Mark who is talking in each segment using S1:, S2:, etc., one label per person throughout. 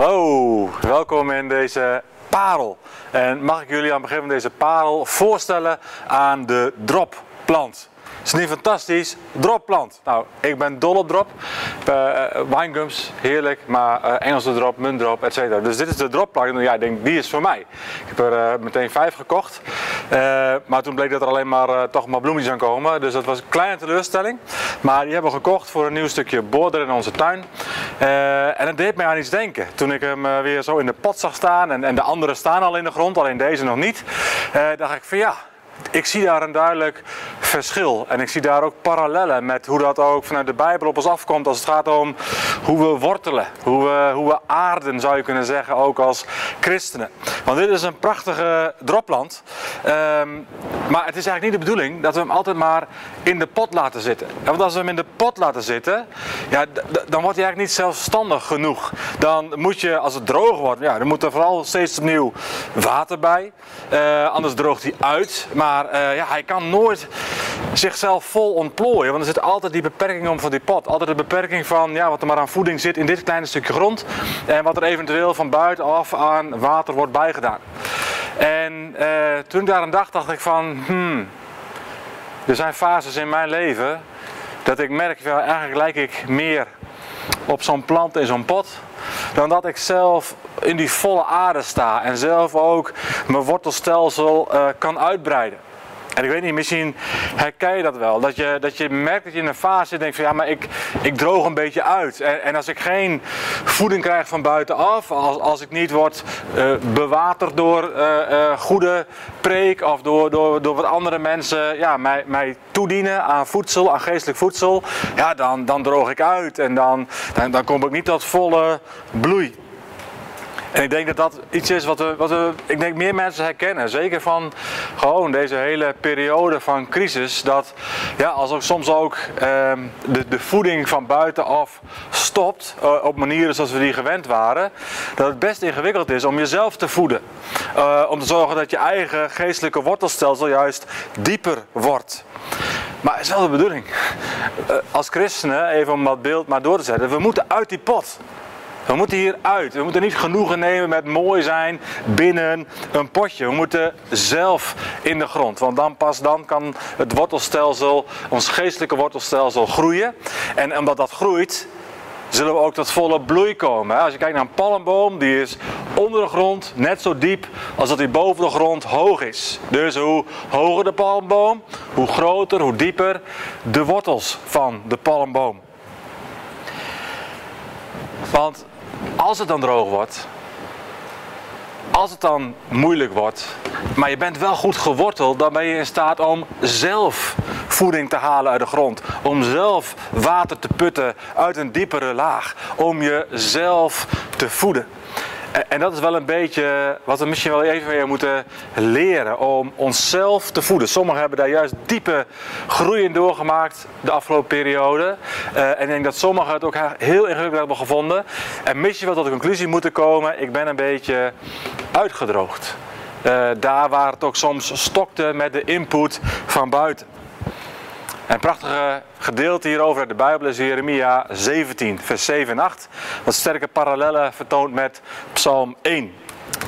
S1: Hallo, welkom in deze parel. En mag ik jullie aan het begin van deze parel voorstellen aan de dropplant. Is niet fantastisch? Dropplant. Nou, ik ben dol op drop. Uh, winegums, heerlijk. Maar uh, Engelse drop, muntdrop, et cetera. Dus dit is de dropplant. Ja, ik denk, die is voor mij. Ik heb er meteen vijf gekocht. maar toen bleek dat er alleen maar toch maar bloemetjes aan komen. Dus dat was een kleine teleurstelling. Maar die hebben we gekocht voor een nieuw stukje border in onze tuin. En dat deed mij aan iets denken. Toen ik hem weer zo in de pot zag staan. En, en de andere staan al in de grond, alleen deze nog niet. dacht ik van ja, ik zie daar een duidelijk verschil. En ik zie daar ook parallellen met hoe dat ook vanuit de Bijbel op ons afkomt als het gaat om hoe we wortelen, hoe we, hoe we aarden zou je kunnen zeggen, ook als christenen. Want dit is een prachtige dropland. Ehm, maar het is eigenlijk niet de bedoeling dat we hem altijd maar in de pot laten zitten. Want als we hem in de pot laten zitten, ja, dan wordt hij eigenlijk niet zelfstandig genoeg. Dan moet je, als het droog wordt, ja, dan moet er vooral steeds opnieuw water bij. Uh, anders droogt hij uit. Maar uh, ja, hij kan nooit zichzelf vol ontplooien. Want er zit altijd die beperking om van die pot. Altijd de beperking van ja, wat er maar aan voeding zit in dit kleine stukje grond. En wat er eventueel van buitenaf aan water wordt bijgedaan. En uh, toen ik daar aan dacht, dacht ik van... Hmm, er zijn fases in mijn leven dat ik merk, eigenlijk lijk ik meer op zo'n plant in zo'n pot dan dat ik zelf in die volle aarde sta en zelf ook mijn wortelstelsel uh, kan uitbreiden. En ik weet niet, misschien herken je dat wel. Dat je, dat je merkt dat je in een fase zit denkt van ja, maar ik, ik droog een beetje uit. En, en als ik geen voeding krijg van buitenaf, als, als ik niet word uh, bewaterd door uh, goede preek of door, door, door wat andere mensen ja, mij, mij toedienen aan voedsel, aan geestelijk voedsel, ja, dan, dan droog ik uit en dan, dan kom ik niet tot volle bloei. En ik denk dat dat iets is wat we, wat we, ik denk meer mensen herkennen. Zeker van gewoon deze hele periode van crisis. Dat ja, als ook soms ook eh, de, de voeding van buitenaf stopt. Uh, op manieren zoals we die gewend waren. Dat het best ingewikkeld is om jezelf te voeden. Uh, om te zorgen dat je eigen geestelijke wortelstelsel juist dieper wordt. Maar het is wel de bedoeling. Uh, als christenen, even om dat beeld maar door te zetten. We moeten uit die pot. We moeten hieruit. We moeten niet genoegen nemen met mooi zijn binnen een potje. We moeten zelf in de grond. Want dan pas dan kan het wortelstelsel, ons geestelijke wortelstelsel groeien. En omdat dat groeit, zullen we ook tot volle bloei komen. Als je kijkt naar een palmboom, die is onder de grond net zo diep als dat die boven de grond hoog is. Dus hoe hoger de palmboom, hoe groter, hoe dieper de wortels van de palmboom. Want als het dan droog wordt, als het dan moeilijk wordt, maar je bent wel goed geworteld, dan ben je in staat om zelf voeding te halen uit de grond. Om zelf water te putten uit een diepere laag. Om jezelf te voeden. En dat is wel een beetje wat we misschien wel even weer moeten leren om onszelf te voeden. Sommigen hebben daar juist diepe groei in doorgemaakt de afgelopen periode. Uh, en ik denk dat sommigen het ook heel ingewikkeld hebben gevonden. En misschien wel tot de conclusie moeten komen, ik ben een beetje uitgedroogd. Uh, daar waar het ook soms stokte met de input van buiten. Een prachtige gedeelte hierover uit de Bijbel is Jeremia 17, vers 7 en 8. Wat sterke parallellen vertoont met Psalm 1.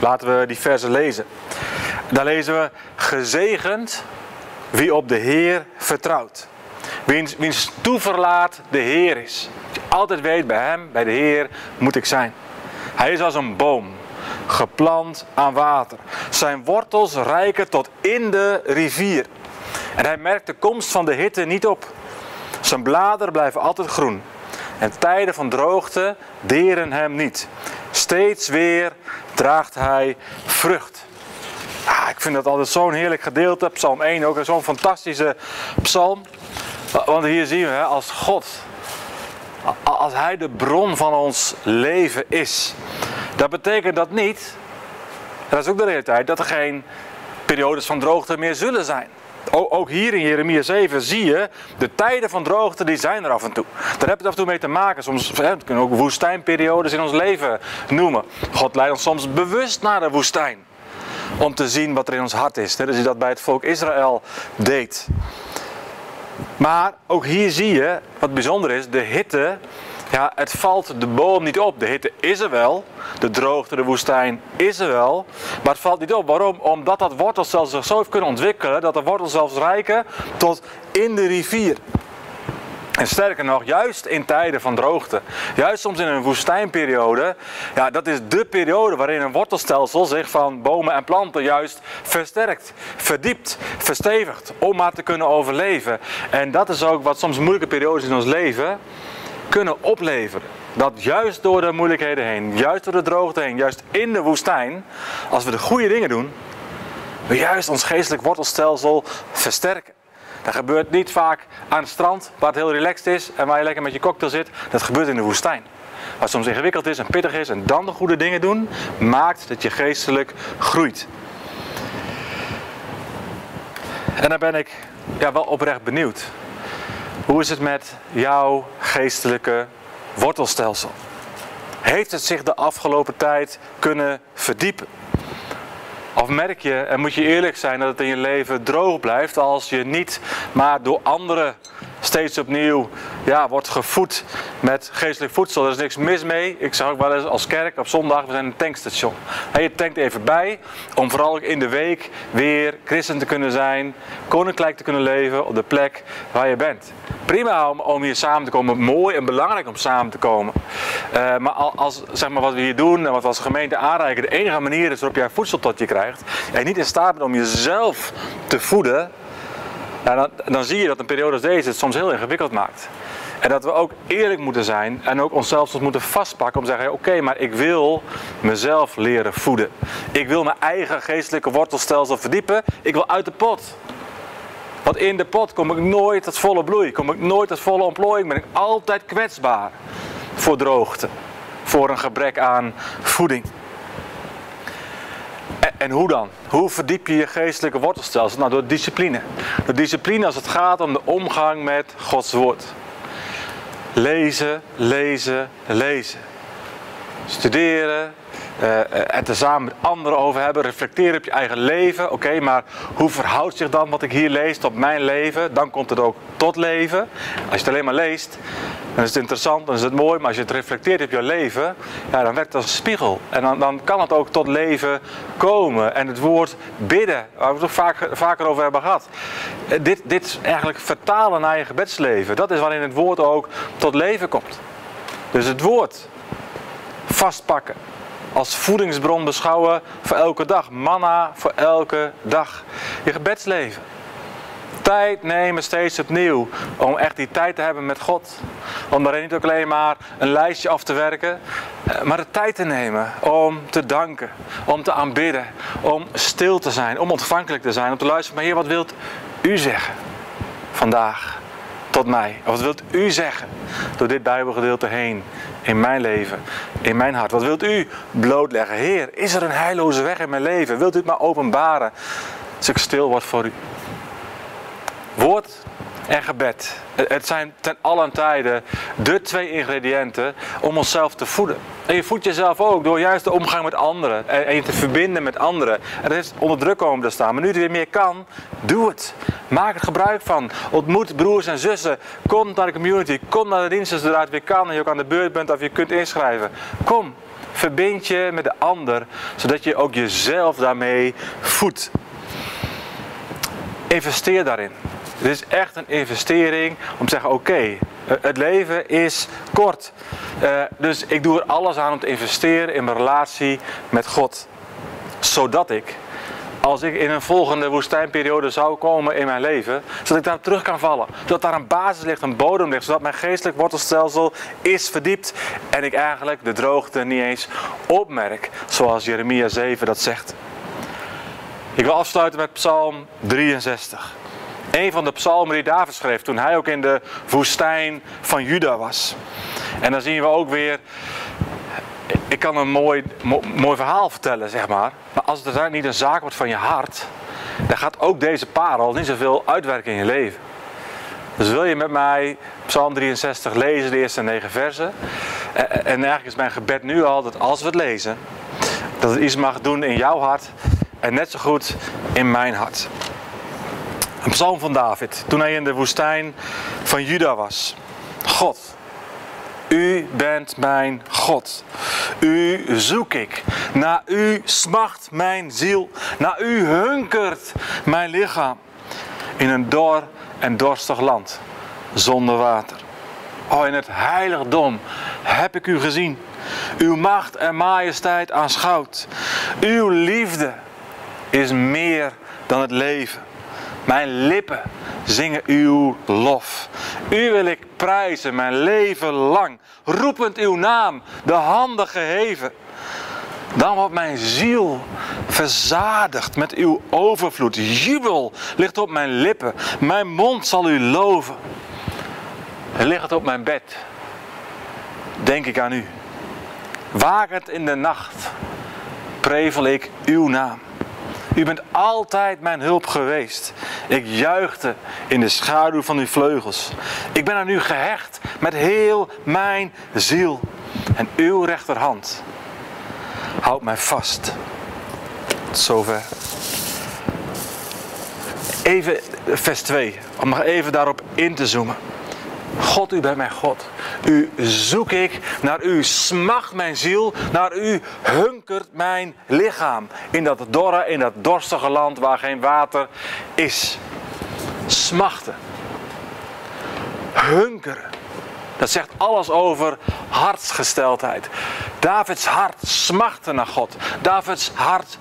S1: Laten we die versen lezen. Daar lezen we: Gezegend wie op de Heer vertrouwt. Wiens, wiens toeverlaat de Heer is. Altijd weet, bij Hem, bij de Heer, moet ik zijn. Hij is als een boom, geplant aan water. Zijn wortels reiken tot in de rivier. En hij merkt de komst van de hitte niet op. Zijn bladeren blijven altijd groen. En tijden van droogte deren hem niet. Steeds weer draagt hij vrucht. Ah, ik vind dat altijd zo'n heerlijk gedeelte. Psalm 1 ook zo'n fantastische psalm. Want hier zien we, als God, als Hij de bron van ons leven is, dat betekent dat niet, dat is ook de realiteit, dat er geen periodes van droogte meer zullen zijn. Ook hier in Jeremia 7 zie je, de tijden van droogte die zijn er af en toe. Daar heb je af en toe mee te maken. Soms hè, we kunnen ook woestijnperiodes in ons leven noemen. God leidt ons soms bewust naar de woestijn. Om te zien wat er in ons hart is. Net als hij dat bij het volk Israël deed. Maar ook hier zie je, wat bijzonder is, de hitte Ja, het valt de boom niet op. De hitte is er wel. De droogte, de woestijn is er wel. Maar het valt niet op. Waarom? Omdat dat wortelstelsel zich zo heeft kunnen ontwikkelen. Dat de wortels zelfs rijken tot in de rivier. En sterker nog, juist in tijden van droogte, juist soms in een woestijnperiode, ja, dat is de periode waarin een wortelstelsel zich van bomen en planten juist versterkt, verdiept, verstevigt, om maar te kunnen overleven. En dat is ook wat soms moeilijke periodes in ons leven kunnen opleveren. Dat juist door de moeilijkheden heen, juist door de droogte heen, juist in de woestijn, als we de goede dingen doen, we juist ons geestelijk wortelstelsel versterken. Dat gebeurt niet vaak aan het strand, waar het heel relaxed is en waar je lekker met je cocktail zit. Dat gebeurt in de woestijn. Wat soms ingewikkeld is en pittig is en dan de goede dingen doen, maakt dat je geestelijk groeit. En dan ben ik ja, wel oprecht benieuwd. Hoe is het met jouw geestelijke wortelstelsel? Heeft het zich de afgelopen tijd kunnen verdiepen? Of merk je, en moet je eerlijk zijn, dat het in je leven droog blijft als je niet maar door anderen steeds opnieuw ja, wordt gevoed met geestelijk voedsel. Er is niks mis mee. Ik zeg ook wel eens als kerk op zondag, we zijn een tankstation. En je tankt even bij om vooral in de week weer christen te kunnen zijn, koninkrijk te kunnen leven op de plek waar je bent. Prima om, om hier samen te komen, mooi en belangrijk om samen te komen. Uh, maar als zeg maar, wat we hier doen en wat we als gemeente aanreiken, de enige manier is waarop jij voedsel tot je krijgt, en niet in staat bent om jezelf te voeden, nou, dan, dan zie je dat een periode als deze het soms heel ingewikkeld maakt. En dat we ook eerlijk moeten zijn en ook onszelf moeten vastpakken om te zeggen: oké, maar ik wil mezelf leren voeden. Ik wil mijn eigen geestelijke wortelstelsel verdiepen. Ik wil uit de pot. Want in de pot kom ik nooit tot volle bloei, kom ik nooit tot volle ontplooiing, ben ik altijd kwetsbaar voor droogte, voor een gebrek aan voeding. En hoe dan? Hoe verdiep je je geestelijke wortelstelsel? Nou, door discipline. Door discipline als het gaat om de omgang met Gods woord. Lezen, lezen, lezen. Studeren, uh, het er samen met anderen over hebben, reflecteren op je eigen leven. Oké, maar hoe verhoudt zich dan wat ik hier lees tot mijn leven? Dan komt het ook tot leven. Als je het alleen maar leest, dan is het interessant, dan is het mooi, maar als je het reflecteert op je leven, ja, dan werkt het als een spiegel. En dan, dan kan het ook tot leven komen. En het woord bidden, waar we het ook vaak, vaker over hebben gehad. Eh, dit, dit eigenlijk vertalen naar je gebedsleven, dat is waarin het woord ook tot leven komt. Dus het woord vastpakken als voedingsbron beschouwen voor elke dag. Manna voor elke dag. Je gebedsleven. Tijd nemen steeds opnieuw. Om echt die tijd te hebben met God. Om daarin niet ook alleen maar een lijstje af te werken. Eh, maar de tijd te nemen om te danken. Om te aanbidden. Om stil te zijn. Om ontvankelijk te zijn. Om te luisteren. Maar Heer, wat wilt u zeggen vandaag tot mij? Wat wilt u zeggen door dit Bijbelgedeelte heen? in mijn leven, in mijn hart? Wat wilt u blootleggen? Heer, is er een heilloze weg in mijn leven? Wilt u het maar openbaren als ik stil word voor u? Woord en gebed. Het zijn ten allen tijden de twee ingrediënten om onszelf te voeden. En je voedt jezelf ook door juist de omgang met anderen en je te verbinden met anderen. En dat heeft onder druk komen te staan. Maar nu het weer meer kan, doe het. Maak er gebruik van. Ontmoet broers en zussen. Kom naar de community. Kom naar de diensten zodra het weer kan en je ook aan de beurt bent of je kunt inschrijven. Kom, verbind je met de ander, zodat je ook jezelf daarmee voedt. Investeer daarin. Het is echt een investering om te zeggen: oké, eh, het leven is kort. Uh, dus ik doe er alles aan om te investeren in mijn relatie met God. Zodat ik, als ik in een volgende woestijnperiode zou komen in mijn leven, zodat ik daar terug kan vallen. Zodat daar een basis ligt, een bodem ligt. Zodat mijn geestelijk wortelstelsel is verdiept. En ik eigenlijk de droogte niet eens opmerk. Zoals Jeremia 7 dat zegt. Ik wil afsluiten met Psalm 63. Een van de psalmen die David schreef toen hij ook in de woestijn van Juda was. En dan zien we ook weer, ik kan een mooi, mooi verhaal vertellen, zeg maar. Maar als het niet een zaak wordt van je hart, dan gaat ook deze parel niet zoveel uitwerken in je leven. Dus wil je met mij Psalm 63 lezen, de eerste negen versen. En eigenlijk is mijn gebed nu al dat als we het lezen, dat het iets mag doen in jouw hart en net zo goed in mijn hart. Een psalm van David, toen hij in de woestijn van Juda was. God, U bent mijn God. U zoek ik. Naar u smacht mijn ziel. Naar u hunkert mijn lichaam. In een dor en dorstig land. Zonder water. Oh, in het heiligdom heb ik u gezien. Uw macht en majesteit aanschouwd. Uw liefde is meer dan het leven. Mijn lippen zingen uw lof. U wil ik prijzen mijn leven lang, roepend uw naam, de handen geheven. Dan wordt mijn ziel verzadigd met uw overvloed. Jubel ligt op mijn lippen, mijn mond zal u loven. Ligt op mijn bed, denk ik aan u. Wakend in de nacht, prevel ik uw naam. U bent altijd mijn hulp geweest. Ik juichte in de schaduw van uw vleugels. Ik ben aan u gehecht met heel mijn ziel. En uw rechterhand houdt mij vast. Zover. Even vers 2, om nog even daarop in te zoomen. God, u bent mijn God. U zoek ik, naar u smacht mijn ziel, naar u hunkert mijn lichaam. In dat dorre, in dat dorstige land waar geen water is. Smachten. Hunkeren. Dat zegt alles over hartsgesteldheid. Davids hart smachtte naar God. Davids hart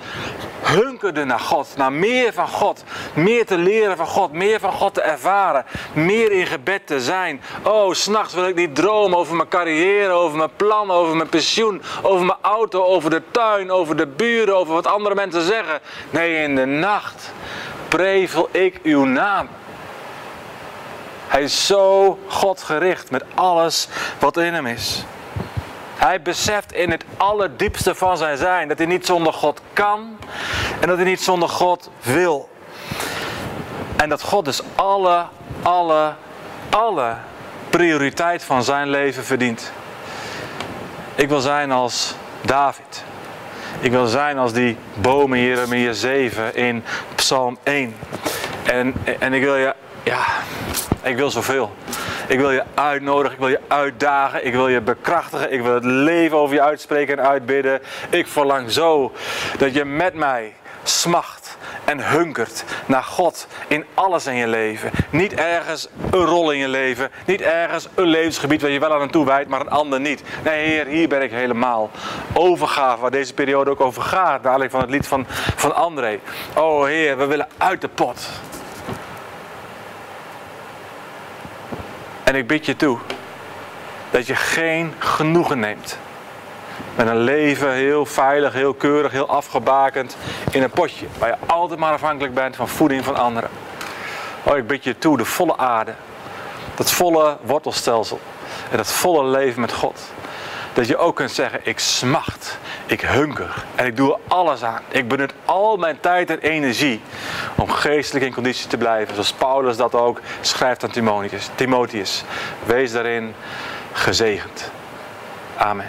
S1: hunkerde naar God, naar meer van God. Meer te leren van God, meer van God te ervaren. Meer in gebed te zijn. Oh, s'nachts wil ik niet dromen over mijn carrière, over mijn plan, over mijn pensioen, over mijn auto, over de tuin, over de buren, over wat andere mensen zeggen. Nee, in de nacht prevel ik uw naam. Hij is zo Godgericht met alles wat in hem is. Hij beseft in het allerdiepste van zijn zijn dat hij niet zonder God kan en dat hij niet zonder God wil. En dat God dus alle, alle, alle prioriteit van zijn leven verdient. Ik wil zijn als David. Ik wil zijn als die bomen in Jeremia 7 in Psalm 1. En, en ik wil je, ja, ik wil zoveel. Ik wil je uitnodigen, ik wil je uitdagen, ik wil je bekrachtigen, ik wil het leven over je uitspreken en uitbidden. Ik verlang zo dat je met mij smacht en hunkert naar God in alles in je leven. Niet ergens een rol in je leven, niet ergens een levensgebied waar je wel aan toe wijdt, maar een ander niet. Nee, Heer, hier ben ik helemaal. Overgave, waar deze periode ook over gaat, naar van het lied van, van André. Oh Heer, we willen uit de pot. En ik bid je toe dat je geen genoegen neemt met een leven heel veilig, heel keurig, heel afgebakend in een potje. Waar je altijd maar afhankelijk bent van voeding van anderen. Oh, ik bid je toe de volle aarde. Dat volle wortelstelsel. En dat volle leven met God. Dat je ook kunt zeggen, ik smacht, ik hunker en ik doe er alles aan. Ik benut al mijn tijd en energie om geestelijk in conditie te blijven. Zoals Paulus dat ook schrijft aan Timotheus. Timotheus. Wees daarin gezegend. Amen.